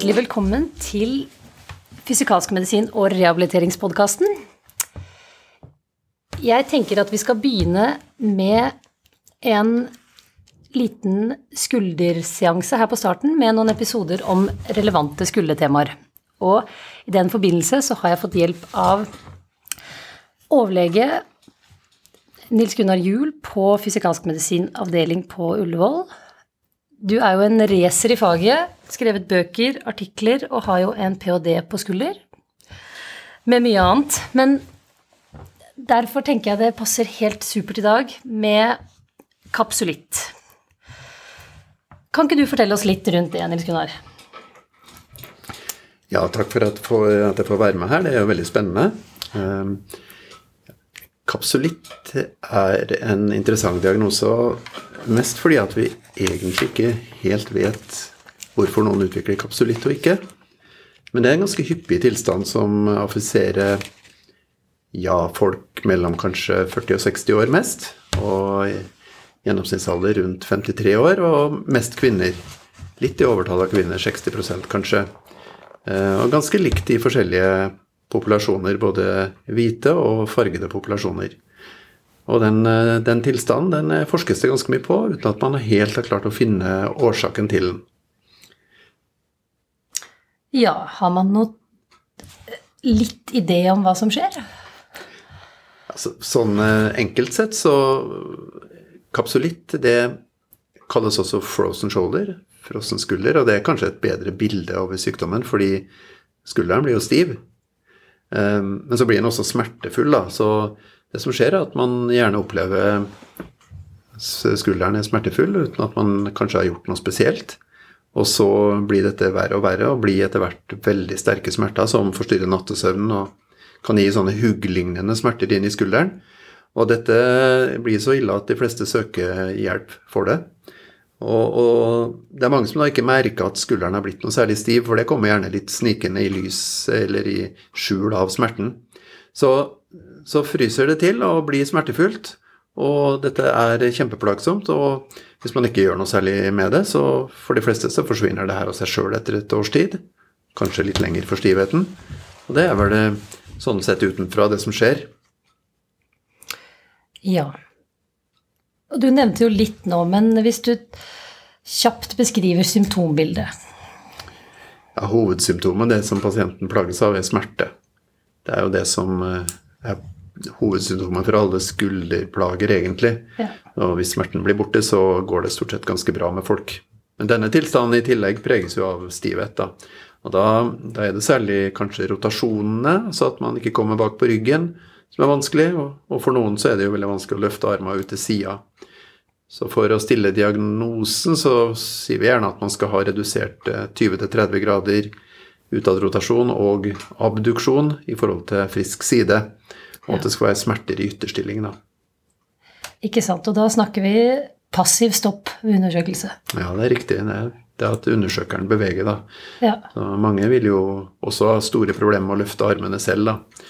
hjertelig velkommen til Fysikalsk medisin og rehabiliteringspodkasten. Jeg tenker at vi skal begynne med en liten skulderseanse her på starten med noen episoder om relevante skuldertemaer. Og i den forbindelse så har jeg fått hjelp av overlege Nils Gunnar Juel på fysikalsk medisin avdeling på Ullevål. Du er jo en racer i faget, skrevet bøker, artikler og har jo en ph.d. på skulder. Med mye annet. Men derfor tenker jeg det passer helt supert i dag med kapsulitt. Kan ikke du fortelle oss litt rundt det, Nils Gunnar? Ja, takk for at, jeg får være med her. Det er jo veldig spennende. Kapsulitt er en interessant diagnose, mest fordi at vi egentlig ikke helt vet hvorfor noen utvikler kapsulitt og ikke. Men det er en ganske hyppig tilstand som affiserer ja, folk mellom kanskje 40 og 60 år mest. Og gjennomsnittsalder rundt 53 år, og mest kvinner. Litt i overtall av kvinner, 60% kanskje. Eh, og ganske likt i forskjellige populasjoner, både hvite og fargede populasjoner. Og den, eh, den tilstanden den eh, forskes det ganske mye på, uten at man helt har klart å finne årsaken til den. Ja, har man noe litt idé om hva som skjer? Altså, sånn enkelt sett så Kapsulitt det kalles også frozen shoulder, frossen skulder, og det er kanskje et bedre bilde over sykdommen, fordi skulderen blir jo stiv. Ehm, men så blir den også smertefull, da. Så det som skjer, er at man gjerne opplever skulderen er smertefull uten at man kanskje har gjort noe spesielt. Og så blir dette verre og verre, og blir etter hvert veldig sterke smerter som forstyrrer nattesøvnen og kan gi sånne hugglignende smerter inn i skulderen. Og dette blir så ille at de fleste søker hjelp for det. Og, og, det er mange som da ikke merker at skulderen har blitt noe særlig stiv, for det kommer gjerne litt snikende i lys eller i skjul av smerten. Så, så fryser det til og blir smertefullt, og dette er kjempeplagsomt. Og hvis man ikke gjør noe særlig med det, så for de fleste så forsvinner det her av seg sjøl etter et års tid. Kanskje litt lenger for stivheten. Og det er vel det, sånn sett utenfra det som skjer. Ja. Og du nevnte jo litt nå, men hvis du kjapt beskriver symptombildet? Ja, hovedsymptomet, det som pasienten plages av, er smerte. Det er jo det som eh, er hovedsymptomet for alle skulderplager, egentlig. Ja. Og hvis smerten blir borte, så går det stort sett ganske bra med folk. Men denne tilstanden i tillegg preges jo av stivhet. da. Og da, da er det særlig kanskje rotasjonene, så at man ikke kommer bak på ryggen som er vanskelig, og for noen så er det jo veldig vanskelig å løfte armene ut til sida. Så for å stille diagnosen så sier vi gjerne at man skal ha redusert 20-30 grader grader utadrotasjon og abduksjon i forhold til frisk side, og at det skal være smerter i ytterstilling. da. Ikke sant. Og da snakker vi passiv stopp ved undersøkelse. Ja, det er riktig. Det er, det at undersøkeren beveger, da. Ja. Så mange vil jo også ha store problemer med å løfte armene selv, da.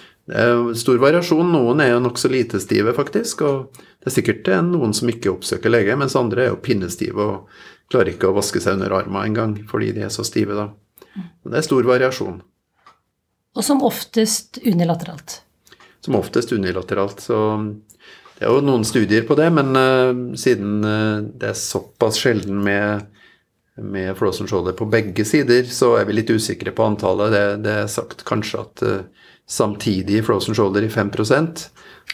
Stor variasjon. Noen er jo nokså lite stive, faktisk. Og det er sikkert noen som ikke oppsøker lege, mens andre er jo pinnestive og klarer ikke å vaske seg under armen engang fordi de er så stive, da. Men Det er stor variasjon. Og som oftest unilateralt? Som oftest unilateralt. Så det er jo noen studier på det, men uh, siden uh, det er såpass sjelden med med Flåsen shoulder på begge sider, så er vi litt usikre på antallet. Det, det er sagt kanskje at uh, samtidig frozen shoulder i 5%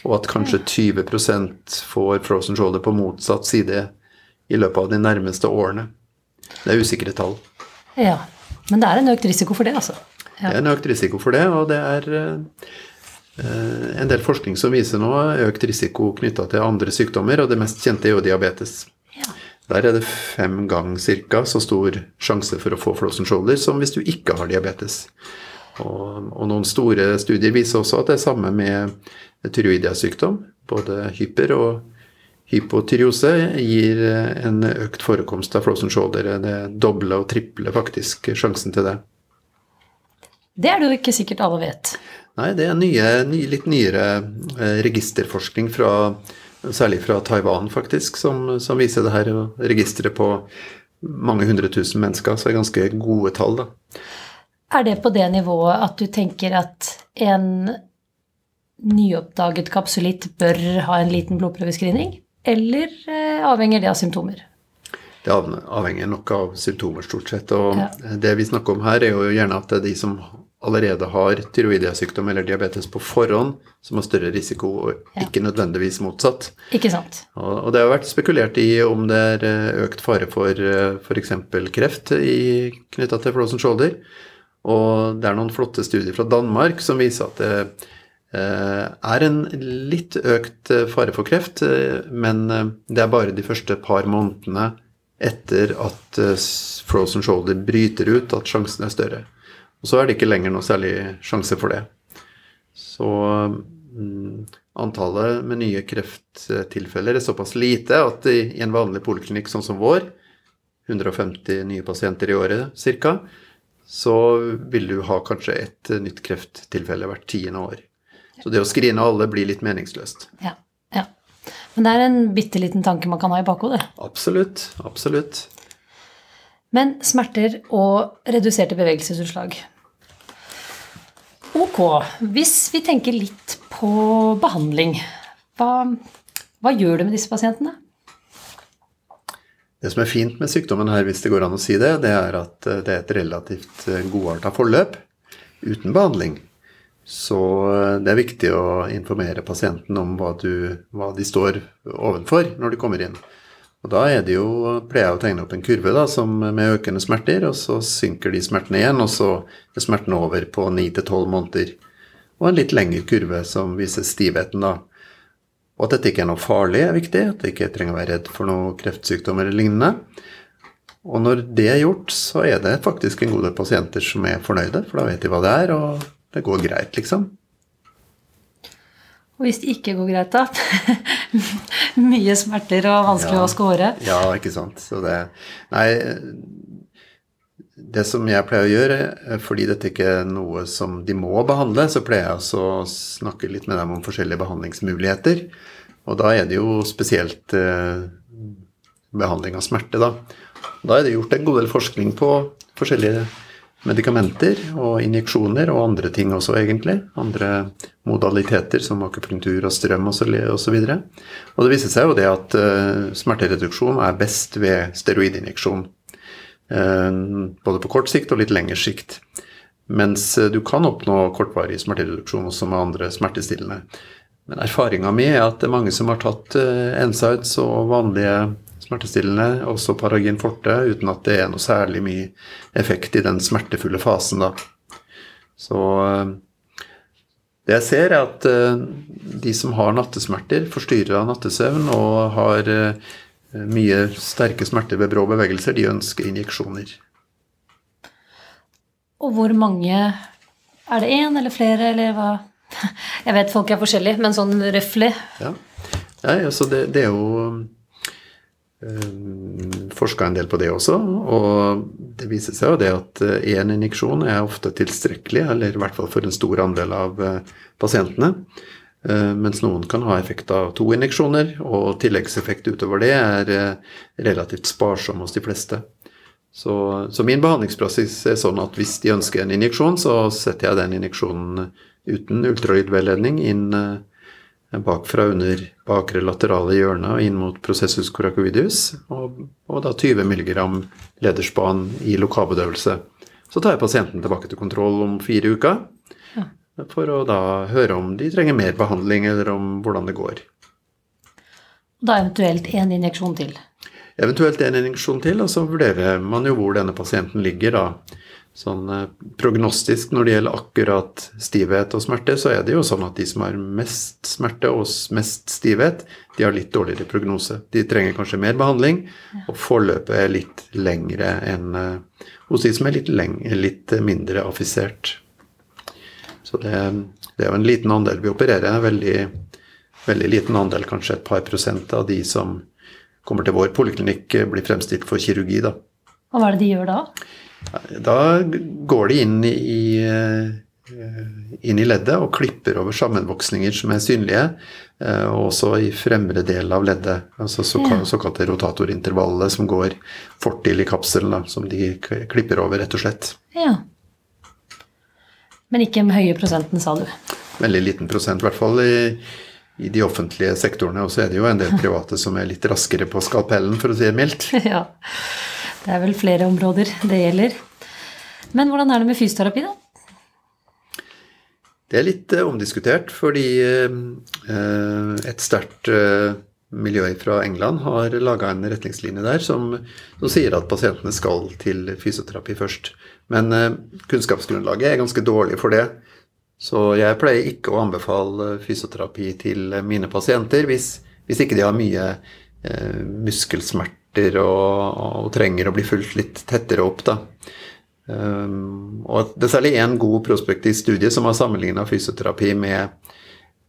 og at kanskje 20% får frozen shoulder på motsatt side i løpet av de nærmeste årene. Det er usikre tall. Ja, Men det er en økt risiko for det, altså? Ja. Det er en økt risiko for det, og det er uh, en del forskning som viser nå økt risiko knytta til andre sykdommer, og det mest kjente er jo diabetes. Ja. Der er det fem ganger ca. så stor sjanse for å få frozen shoulder som hvis du ikke har diabetes. Og, og, noen store studier viser også at det er samme med tyroidiasykdom. Både hyper og hypotyreose gir en økt forekomst av frozen shoulder. Det dobler og tripler faktisk sjansen til det. Det er det jo ikke sikkert alle vet. Nei, det er nye, nye, litt nyere eh, registerforskning fra særlig fra Taiwan, faktisk, som, som viser det her registeret på mange hundre tusen mennesker, så det er ganske gode tall, da. Er det på det nivået at du tenker at en nyoppdaget kapsulitt bør ha en liten blodprøvescreening? Eller eh, avhenger det av symptomer? Det avhenger nok av symptomer, stort sett. Og Ja. det vi snakker om her, er jo gjerne at det er de som allerede har tyroidiasykdom eller diabetes på forhånd, som har større risiko, og ikke nødvendigvis motsatt. Ikke sant? Og det har vært spekulert i om det er eh, økt fare for f.eks. kreft knytta til frozen shoulder. Og det er noen flotte studier fra Danmark som viser at det eh, er en litt økt eh, fare for kreft, eh, men det er bare de første par månedene etter at frozen shoulder bryter ut, at sjansen er større. Og så er det ikke lenger noe særlig sjanse for det. Så mm, antallet med nye krefttilfeller er såpass lite at i en vanlig poliklinikk sånn som vår, 150 nye pasienter i året ca., så vil du ha kanskje et eh, nytt krefttilfelle hvert tiende år. Så det å skrine alle blir litt meningsløst. Ja. ja. Men det er en bitte liten tanke man kan ha i bakhodet. Absolutt. Absolutt. Men smerter og reduserte bevegelsesutslag. Ok, hvis vi tenker litt på behandling, hva, hva gjør du med disse pasientene? Det som er fint med sykdommen her, hvis det går an å si det, det er at eh, det er et relativt eh, godarta forløp uten behandling. Så eh, det er viktig å informere pasienten om hva, du, hva de står ovenfor når de kommer inn. Og da er det jo, pleier jeg å tegne opp en kurve da, med økende smerter, og så synker de smertene igjen, og så er smerten over på 9-12 måneder. Og en litt lengre kurve som viser stivheten, da. Og at dette ikke er noe farlig, er viktig. At jeg ikke trenger å være redd for noe kreftsykdom eller lignende. Og når det er gjort, så er det faktisk en god del pasienter som er fornøyde, for da vet de hva det er, og det går greit, liksom. Og hvis det ikke går greit, da? Mye smerter og vanskelig Ja. å score. Ja, ikke sant. Så det Nei, det som jeg pleier å gjøre, eh, fordi dette ikke er noe som de må behandle, så pleier jeg også å snakke litt med dem om forskjellige behandlingsmuligheter. Og da er det jo spesielt eh, behandling av smerte, da. Da er det gjort en god del forskning på forskjellige medikamenter og injeksjoner og andre ting også, egentlig. Andre modaliteter som akupunktur og strøm osv. Og, og det viser seg jo det at eh, smertereduksjon er best ved steroidinjeksjon. Eh, både på kort sikt og litt lengre sikt. Mens eh, du kan oppnå kortvarig smertereduksjon også med andre smertestillende. Men erfaringa mi er at det er mange som har tatt eh, NSAIDs og vanlige smertestillende, også Paragin forte, uten at det er noe særlig mye effekt i den smertefulle fasen, da. Så det jeg ser, er at de som har nattesmerter, forstyrra nattesøvn og har mye sterke smerter ved brå bevegelser, de ønsker injeksjoner. Og hvor mange Er det én eller flere, eller hva? Jeg vet folk er forskjellige, men sånn røftlig. Ja. Nei, altså det, det er jo øh, Forska en del på det også, og det viser seg jo det at én injeksjon er ofte tilstrekkelig, eller i hvert fall for en stor andel av pasientene. Øh, mens noen kan ha effekt av to injeksjoner, og tilleggseffekt utover det er øh, relativt sparsom hos de fleste. Så, så min behandlingspraksis er sånn at hvis de ønsker en injeksjon, så setter jeg den injeksjonen uten ultralydveiledning inn eh, bakfra under bakre laterale hjørne og inn mot processus coracovidius, og, og da 20 mg lederspan i lokalbedøvelse. Så tar jeg pasienten tilbake til kontroll om fire uker, for å da høre om de trenger mer behandling, eller om hvordan det går. Da eventuelt én injeksjon til. Eventuelt en injeksjon til, og så vurderer man jo hvor denne pasienten ligger, da. Sånn eh, prognostisk når det gjelder akkurat stivhet og smerte, så er det jo sånn at de som har mest smerte og mest stivhet, de har litt dårligere prognose. De trenger kanskje mer behandling, og forløpet er litt lengre enn eh, hos de som er litt, lengre, litt mindre affisert. Så det, det er jo en liten andel vi opererer. Veldig, veldig liten andel, kanskje et par prosent av de som kommer til vår poliklinikk, blir fremstilt for kirurgi. Da, Og hva er det de gjør da? da går de inn i, inn i leddet og klipper over sammenvoksninger som er synlige, eh, og også i fremre del av leddet. Altså såkal, såkalte rotatorintervallet som går fortil i kapselen, da, som de klipper over, rett og slett. Ja. Men ikke med høye prosenten, sa du. Veldig liten prosent, i hvert fall i, i de offentlige sektorene. Og så er det jo en del private som er litt raskere på skalpellen, for å si det mildt. ja. Det er vel flere områder det gjelder. Men hvordan er det med fysioterapi, da? Det er litt eh, omdiskutert, fordi eh, et sterkt eh, miljø fra England har laga en retningslinje der som, som sier at pasientene skal til fysioterapi først. Men eh, kunnskapsgrunnlaget er ganske dårlig for det. Så jeg pleier ikke å anbefale fysioterapi til mine pasienter hvis, hvis ikke de har mye eh, muskelsmerter og, og trenger å bli fulgt litt tettere opp. da. Um, og det er særlig én god prospektiv studie som har sammenligna fysioterapi med,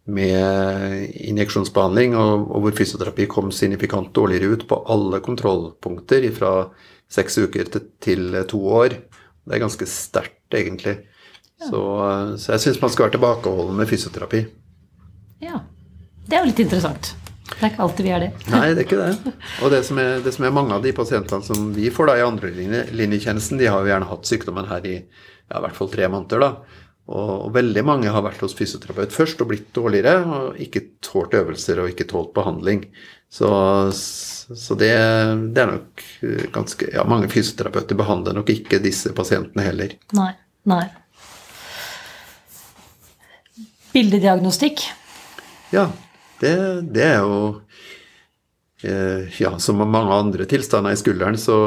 med injeksjonsbehandling, og, og hvor fysioterapi kom signifikant dårligere ut på alle kontrollpunkter fra seks uker til, til to år. Det er ganske sterkt, egentlig. Så, så jeg syns man skal være tilbakeholden med fysioterapi. Ja. Det er jo litt interessant. Det er ikke alltid vi er det. Nei, det er ikke det. Og det som er, det som er mange av de pasientene som vi får da i andrelinjetjenesten, de har jo gjerne hatt sykdommen her i ja, i hvert fall tre måneder. da. Og, veldig mange har vært hos fysioterapeut først og blitt dårligere, og ikke tålt øvelser og ikke tålt behandling. Så, så det, det er nok ganske Ja, mange fysioterapeuter behandler nok ikke disse pasientene heller. Nei. Nei. Bildediagnostikk. Ja, det, det er jo eh, Ja, som med mange andre tilstander i skulderen, så,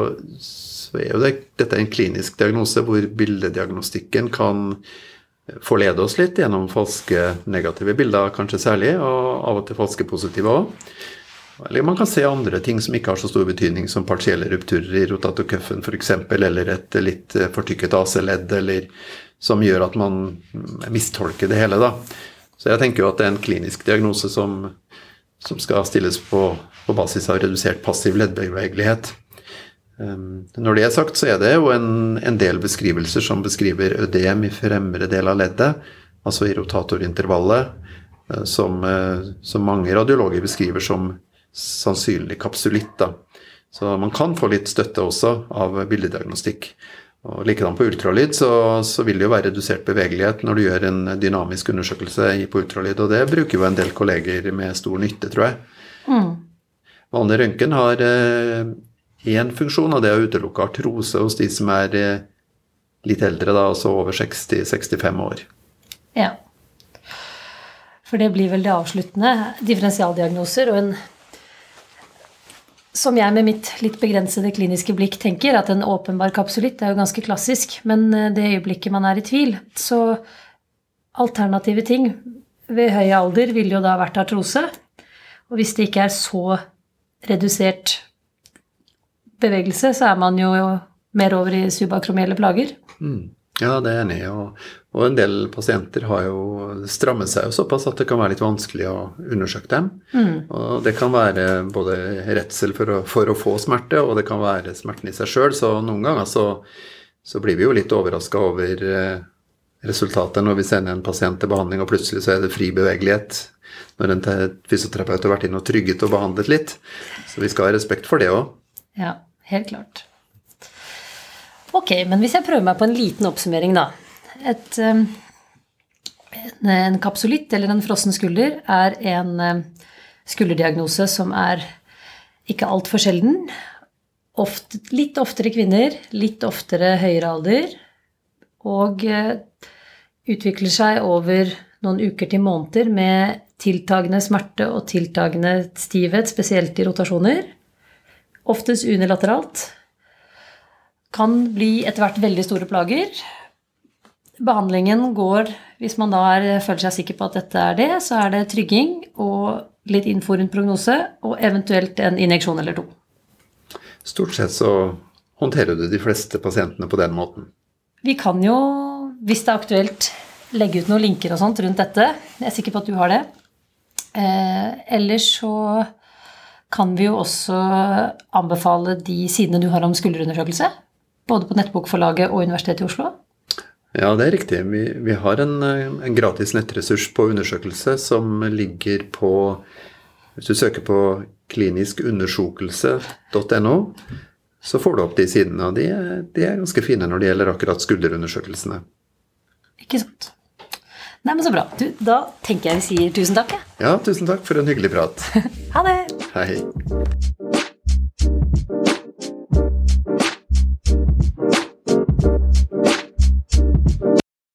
så er jo det, dette en klinisk diagnose hvor bildediagnostikken kan forlede oss litt gjennom falske negative bilder, kanskje særlig, og av og til falske positive òg. Eller man kan se andre ting som ikke har så stor betydning, som partielle rupturer i rotatorcuffen f.eks., eller et litt fortykket AC-ledd, eller som gjør at man mistolker det hele. da. Så jeg tenker jo at det er en klinisk diagnose som, som skal stilles på, på, basis av redusert passiv leddbevegelighet. Um, når det er sagt, så er det jo en, en, del beskrivelser som beskriver ødem i fremre del av leddet, altså i rotatorintervallet, uh, som, uh, som, mange radiologer beskriver som sannsynlig kapsulitt. Da. Så man kan få litt støtte også av bildediagnostikk. Og Likedan på ultralyd så, så, vil det jo være redusert bevegelighet når du gjør en dynamisk undersøkelse på ultralyd, og det bruker jo en del kolleger med stor nytte, tror jeg. Mm. Vanlig røntgen har én eh, funksjon, og det er å utelukke artrose hos de som er eh, litt eldre, da, altså over 60-65 år. Ja. For det blir vel det avsluttende. Differensialdiagnoser og en som jeg med mitt litt begrensede kliniske blikk tenker, at en åpenbar kapsulitt er jo ganske klassisk, men det øyeblikket man er i tvil, så alternative ting ved høy alder ville jo da vært artrose. Og hvis det ikke er så redusert bevegelse, så er man jo mer over i subakromielle plager. Mm. Ja, det er jeg enig i. Og, og, en del pasienter har jo strammet seg jo såpass at det kan være litt vanskelig å undersøke dem. Mm. Og det kan være både redsel for å, for å, få smerte, og det kan være smerten i seg sjøl. Så noen ganger så, så, blir vi jo litt overraska over eh, resultatet når vi sender en pasient til behandling, og plutselig så er det fri bevegelighet. Når en fysioterapeut har vært inne og trygget og behandlet litt. Så vi skal ha respekt for det òg. Ja, helt klart. Ok, men hvis jeg prøver meg på en liten oppsummering, da. Et, um, en kapsulitt eller en frossen skulder er en um, skulderdiagnose som er ikke altfor sjelden. Ofte, litt oftere kvinner, litt oftere høyere alder. Og uh, utvikler seg over noen uker til måneder med tiltagende smerte og tiltagende stivhet, spesielt i rotasjoner. Oftest unilateralt kan bli etter hvert veldig store plager. Behandlingen går, hvis man da er, føler seg sikker på at dette er det, så er det trygging og litt info rundt prognose, og eventuelt en injeksjon eller to. Stort sett så håndterer du de fleste pasientene på den måten. Vi kan jo, hvis det er aktuelt, legge ut noen linker og sånt rundt dette. Jeg er sikker på at du har det. Eh, ellers så kan vi jo også anbefale de sidene du har om skulderundersøkelse. Både på Nettbokforlaget og Universitetet i Oslo. Ja, det er riktig. Vi, vi har en, en, gratis nettressurs på undersøkelse som ligger på Hvis du søker på kliniskundersøkelse.no, så får du opp de sidene. Og de, de er ganske fine når det gjelder akkurat skulderundersøkelsene. Ikke sant. Nei, men Så bra. Du, da tenker jeg vi sier tusen takk. Ja, tusen takk for en hyggelig prat. ha det. はい